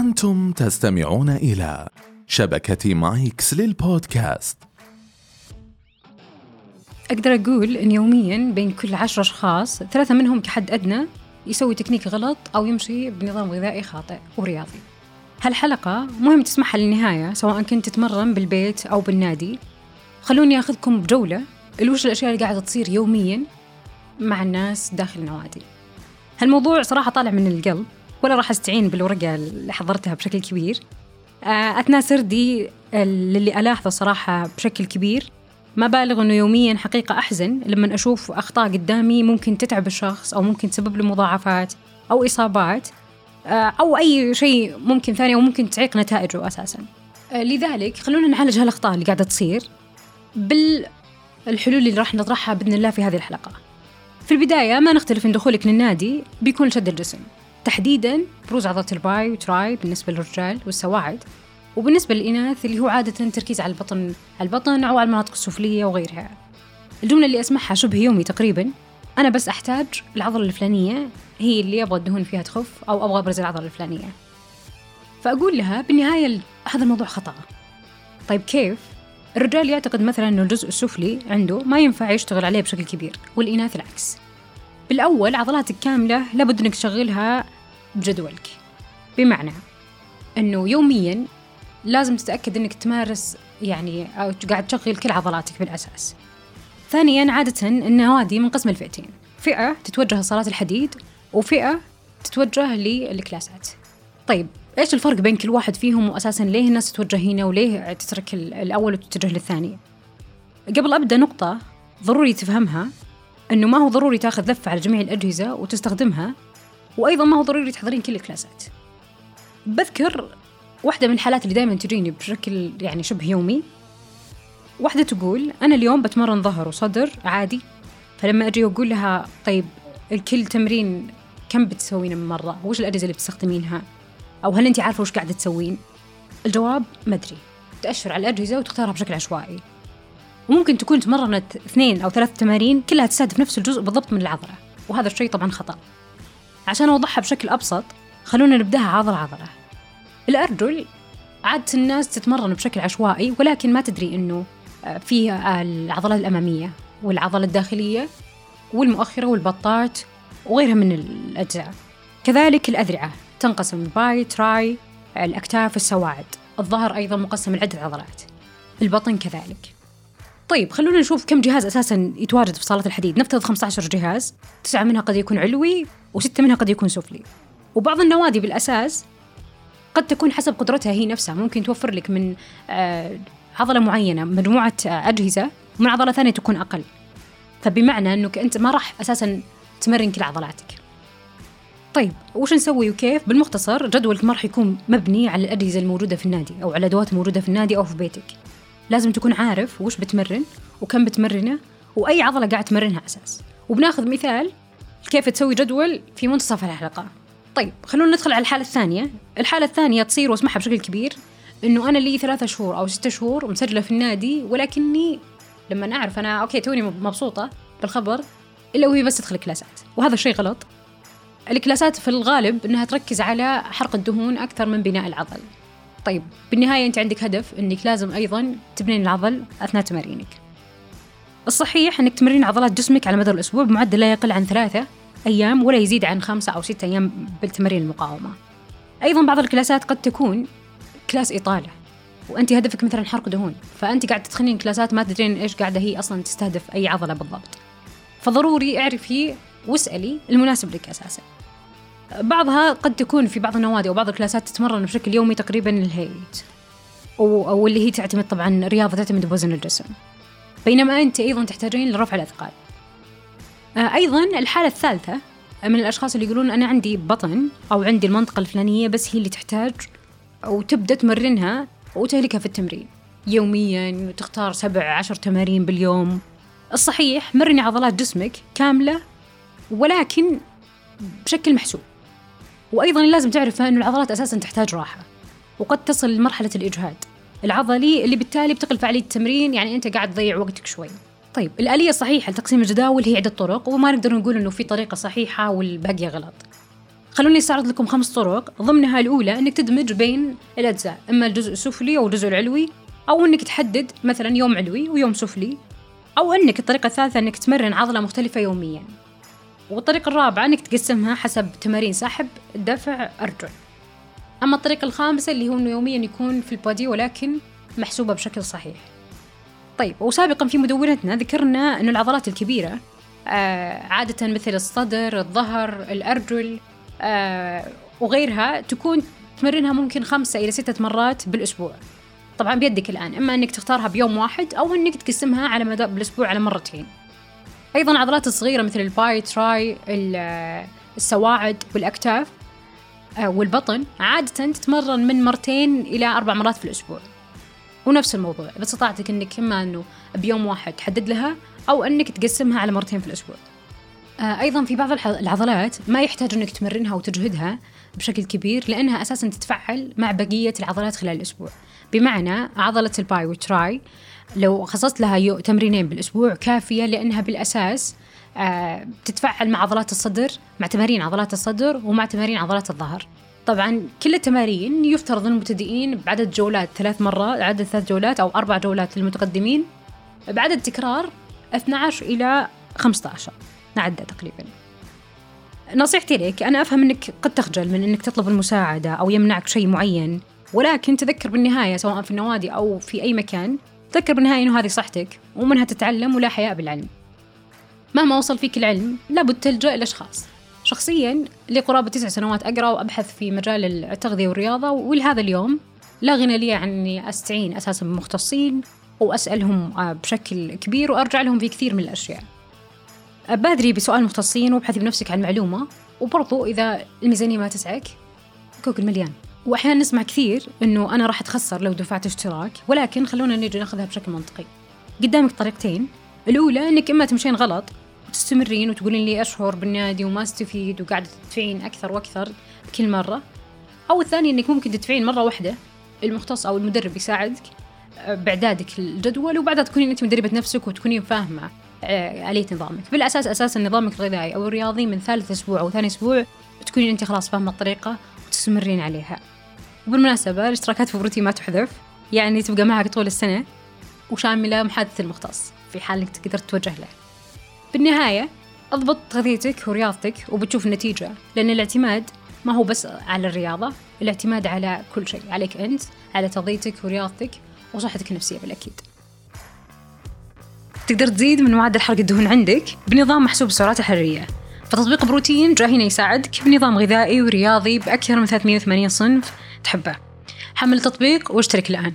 أنتم تستمعون إلى شبكة مايكس للبودكاست. أقدر أقول إن يوميا بين كل عشر أشخاص ثلاثة منهم كحد أدنى يسوي تكنيك غلط أو يمشي بنظام غذائي خاطئ ورياضي. هالحلقة مهم تسمعها للنهاية سواء كنت تتمرن بالبيت أو بالنادي. خلوني أخذكم بجولة الوش الأشياء اللي قاعدة تصير يوميا مع الناس داخل النوادي. هالموضوع صراحة طالع من القلب. ولا راح استعين بالورقة اللي حضرتها بشكل كبير آه، أثناء سردي اللي ألاحظه صراحة بشكل كبير ما بالغ إنه يوميا حقيقة أحزن لما أشوف أخطاء قدامي ممكن تتعب الشخص أو ممكن تسبب له مضاعفات أو إصابات آه، أو أي شيء ممكن ثاني أو ممكن تعيق نتائجه أساسا. آه، لذلك خلونا نعالج هالأخطاء اللي قاعدة تصير بالحلول اللي راح نطرحها بإذن الله في هذه الحلقة. في البداية ما نختلف إن دخولك للنادي بيكون شد الجسم. تحديدا بروز عضلة الباي وتراي بالنسبة للرجال والسواعد وبالنسبة للإناث اللي هو عادة تركيز على البطن على البطن أو على المناطق السفلية وغيرها. الجملة اللي أسمعها شبه يومي تقريبا أنا بس أحتاج العضلة الفلانية هي اللي أبغى الدهون فيها تخف أو أبغى أبرز العضلة الفلانية. فأقول لها بالنهاية هذا الموضوع خطأ. طيب كيف؟ الرجال يعتقد مثلا أنه الجزء السفلي عنده ما ينفع يشتغل عليه بشكل كبير والإناث العكس. بالأول عضلاتك كاملة لابد أنك تشغلها بجدولك. بمعنى أنه يوميا لازم تتأكد أنك تمارس يعني أو قاعد تشغل كل عضلاتك بالأساس. ثانيا عادة النوادي منقسمة لفئتين فئة تتوجه لصالات الحديد وفئة تتوجه للكلاسات. طيب إيش الفرق بين كل واحد فيهم واساسا ليه الناس تتوجه هنا وليه تترك الأول وتتجه للثاني قبل أبدأ نقطة ضروري تفهمها. إنه ما هو ضروري تاخذ لفة على جميع الأجهزة وتستخدمها وأيضا ما هو ضروري تحضرين كل الكلاسات بذكر واحدة من الحالات اللي دائما تجيني بشكل يعني شبه يومي واحدة تقول أنا اليوم بتمرن ظهر وصدر عادي فلما أجي أقول لها طيب الكل تمرين كم بتسوين من مرة؟ وش الأجهزة اللي بتستخدمينها؟ أو هل أنت عارفة وش قاعدة تسوين؟ الجواب ما أدري تأشر على الأجهزة وتختارها بشكل عشوائي وممكن تكون تمرنت اثنين أو ثلاث تمارين كلها تستهدف نفس الجزء بالضبط من العضلة وهذا الشيء طبعا خطأ. عشان أوضحها بشكل أبسط خلونا نبدأها عضلة عضلة. الأرجل عادة الناس تتمرن بشكل عشوائي ولكن ما تدري أنه آه، في العضلات الأمامية والعضلة الداخلية والمؤخرة والبطات وغيرها من الأجزاء. كذلك الأذرعة تنقسم باي تراي الأكتاف السواعد الظهر أيضا مقسم لعدة عضلات. البطن كذلك. طيب خلونا نشوف كم جهاز أساسا يتواجد في صالة الحديد. نفترض 15 جهاز تسعة منها قد يكون علوي وستة منها قد يكون سفلي. وبعض النوادي بالأساس قد تكون حسب قدرتها هي نفسها. ممكن توفر لك من آه، عضلة معينة مجموعة آه، أجهزة ومن عضلة ثانية تكون أقل. فبمعنى أنك أنت ما راح أساسا تمرن كل عضلاتك. طيب وش نسوي وكيف؟ بالمختصر جدولك ما راح يكون مبني على الأجهزة الموجودة في النادي أو على الأدوات الموجودة في النادي أو في بيتك. لازم تكون عارف وش بتمرن وكم بتمرنه وأي عضلة قاعد تمرنها أساس. وبناخذ مثال كيف تسوي جدول في منتصف الحلقة. طيب خلونا ندخل على الحالة الثانية. الحالة الثانية تصير واسمعها بشكل كبير إنه أنا لي ثلاثة شهور أو ستة شهور مسجلة في النادي ولكني لما أعرف أنا أوكي توني مبسوطة بالخبر إلا وهي بس تدخل كلاسات وهذا الشيء غلط. الكلاسات في الغالب إنها تركز على حرق الدهون أكثر من بناء العضل. طيب بالنهاية أنت عندك هدف إنك لازم أيضا تبنين العضل أثناء تمارينك. الصحيح إنك تمرين عضلات جسمك على مدار الأسبوع بمعدل لا يقل عن ثلاثة أيام ولا يزيد عن خمسة أو ستة أيام بالتمارين المقاومة. أيضا بعض الكلاسات قد تكون class إطالة وأنت هدفك مثلا حرق دهون فأنت قاعدة تدخلين كلاسات ما تدرين إيش قاعدة هي أصلا تستهدف أي عضلة بالضبط. فضروري اعرفي واسألي المناسب لك أساسا. بعضها قد تكون في بعض النوادي أو بعض الكلاسات تتمرن بشكل يومي تقريبا ال HIIT أو اللي هي تعتمد طبعا رياضة تعتمد بوزن الجسم. بينما أنت أيضا تحتاجين لرفع الأثقال. آه، أيضا الحالة الثالثة من الأشخاص اللي يقولون أنا عندي بطن أو عندي المنطقة الفلانية بس هي اللي تحتاج وتبدأ تمرنها وتهلكها في التمرين. يوميا وتختار سبع عشر تمارين باليوم. الصحيح مرني عضلات جسمك كاملة ولكن بشكل محسوب. وأيضا لازم تعرف أن العضلات أساسا تحتاج راحة وقد تصل لمرحلة الإجهاد. العضلي اللي بالتالي بتقل فعالية التمرين يعني أنت قاعد تضيع وقتك شوي. طيب الآلية الصحيحة لتقسيم الجداول هي عدة طرق وما نقدر نقول إنه في طريقة صحيحة والباقية غلط. خلوني استعرض لكم خمس طرق ضمنها الأولى أنك تدمج بين الأجزاء إما الجزء السفلي أو الجزء العلوي أو أنك تحدد مثلا يوم علوي ويوم سفلي أو أنك الطريقة الثالثة أنك تمرن عضلة مختلفة يوميا. والطريقة الرابعة أنك تقسمها حسب تمارين سحب دفع أرجل أما الطريقة الخامسة اللي هو أنه يوميا يكون في البادي ولكن محسوبة بشكل صحيح. طيب وسابقا في مدونتنا ذكرنا أنه العضلات الكبيرة آه عادة مثل الصدر الظهر الأرجل آه وغيرها تكون تمرنها ممكن خمسة إلى ستة مرات بالأسبوع. طبعا بيدك الآن إما أنك تختارها بيوم واحد أو أنك تقسمها على مدى بالأسبوع على مرتين. أيضا عضلات الصغيرة مثل ال bi tri السواعد والأكتاف آه، والبطن عادة تتمرن من مرتين إلى أربع مرات في الأسبوع. ونفس الموضوع باستطاعتك أنك إما أنه بيوم واحد تحدد لها أو أنك تقسمها على مرتين في الأسبوع. آه، أيضا في بعض العضلات ما يحتاج أنك تمرنها وتجهدها بشكل كبير لأنها أساسا تتفعل مع بقية العضلات خلال الأسبوع. بمعنى عضلة ال bi وال tri لو خصصت لها تمرينين بالأسبوع كافية لأنها بالأساس آه تتفاعل مع عضلات الصدر مع تمارين عضلات الصدر ومع تمارين عضلات الظهر. طبعا كل التمارين يفترض المبتدئين بعدد جولات ثلاث مرات عدد ثلاث جولات أو أربع جولات للمتقدمين بعدد تكرار 12 إلى 15 نعدة تقريبا. نصيحتي لك أنا أفهم أنك قد تخجل من أنك تطلب المساعدة أو يمنعك شيء معين ولكن تذكر بالنهاية سواء في النوادي أو في أي مكان تذكر بالنهاية أنه هذه صحتك ومنها تتعلم ولا حياء بالعلم. مهما وصل فيك العلم لابد تلجأ الأشخاص شخصيا لقرابة تسع سنوات أقرأ وأبحث في مجال التغذية والرياضة ولهذا اليوم لا غنى لي عن أني أستعين أساسا بمختصين وأسألهم آه، بشكل كبير وأرجع لهم في كثير من الأشياء. بادري بسؤال مختصين وابحثي بنفسك عن معلومة وبرضو إذا الميزانية ما تسعك جوجل مليان واحيانا نسمع كثير إنه أنا راح أتخسر لو دفعت اشتراك ولكن خلونا نجي ناخذها بشكل منطقي. قدامك طريقتين. الأولى إنك إما تمشين غلط وتستمرين وتقولين لي اشهر بالنادي وما أستفيد وقاعدة تدفعين أكثر وأكثر كل مرة. أو الثاني إنك ممكن تدفعين مرة واحدة المختص أو المدرب يساعدك آه، بإعدادك الجدول وبعدها تكونين أنت مدربة نفسك وتكونين فاهمة آه، آلية نظامك. بالأساس أساسا نظامك الغذائي أو الرياضي من ثالث أسبوع أو ثاني أسبوع تكونين أنت خلاص فاهمة الطريقة وتستمرين عليها. وبالمناسبة الاشتراكات في بروتين ما تحذف يعني تبقى معك طول السنة وشاملة محادثة المختص في حال إنك تقدر تتوجه له. بالنهاية أضبط تغذيتك ورياضتك وبتشوف النتيجة لأن الاعتماد ما هو بس على الرياضة الاعتماد على كل شيء عليك أنت على تغذيتك ورياضتك وصحتك النفسية بالأكيد. تقدر تزيد من معدل حرق الدهون عندك بنظام محسوب السعرات الحرارية فتطبيق بروتين جاي هنا يساعدك بنظام غذائي ورياضي بأكثر من 380 صنف تحبه؟ حمل التطبيق واشترك الآن.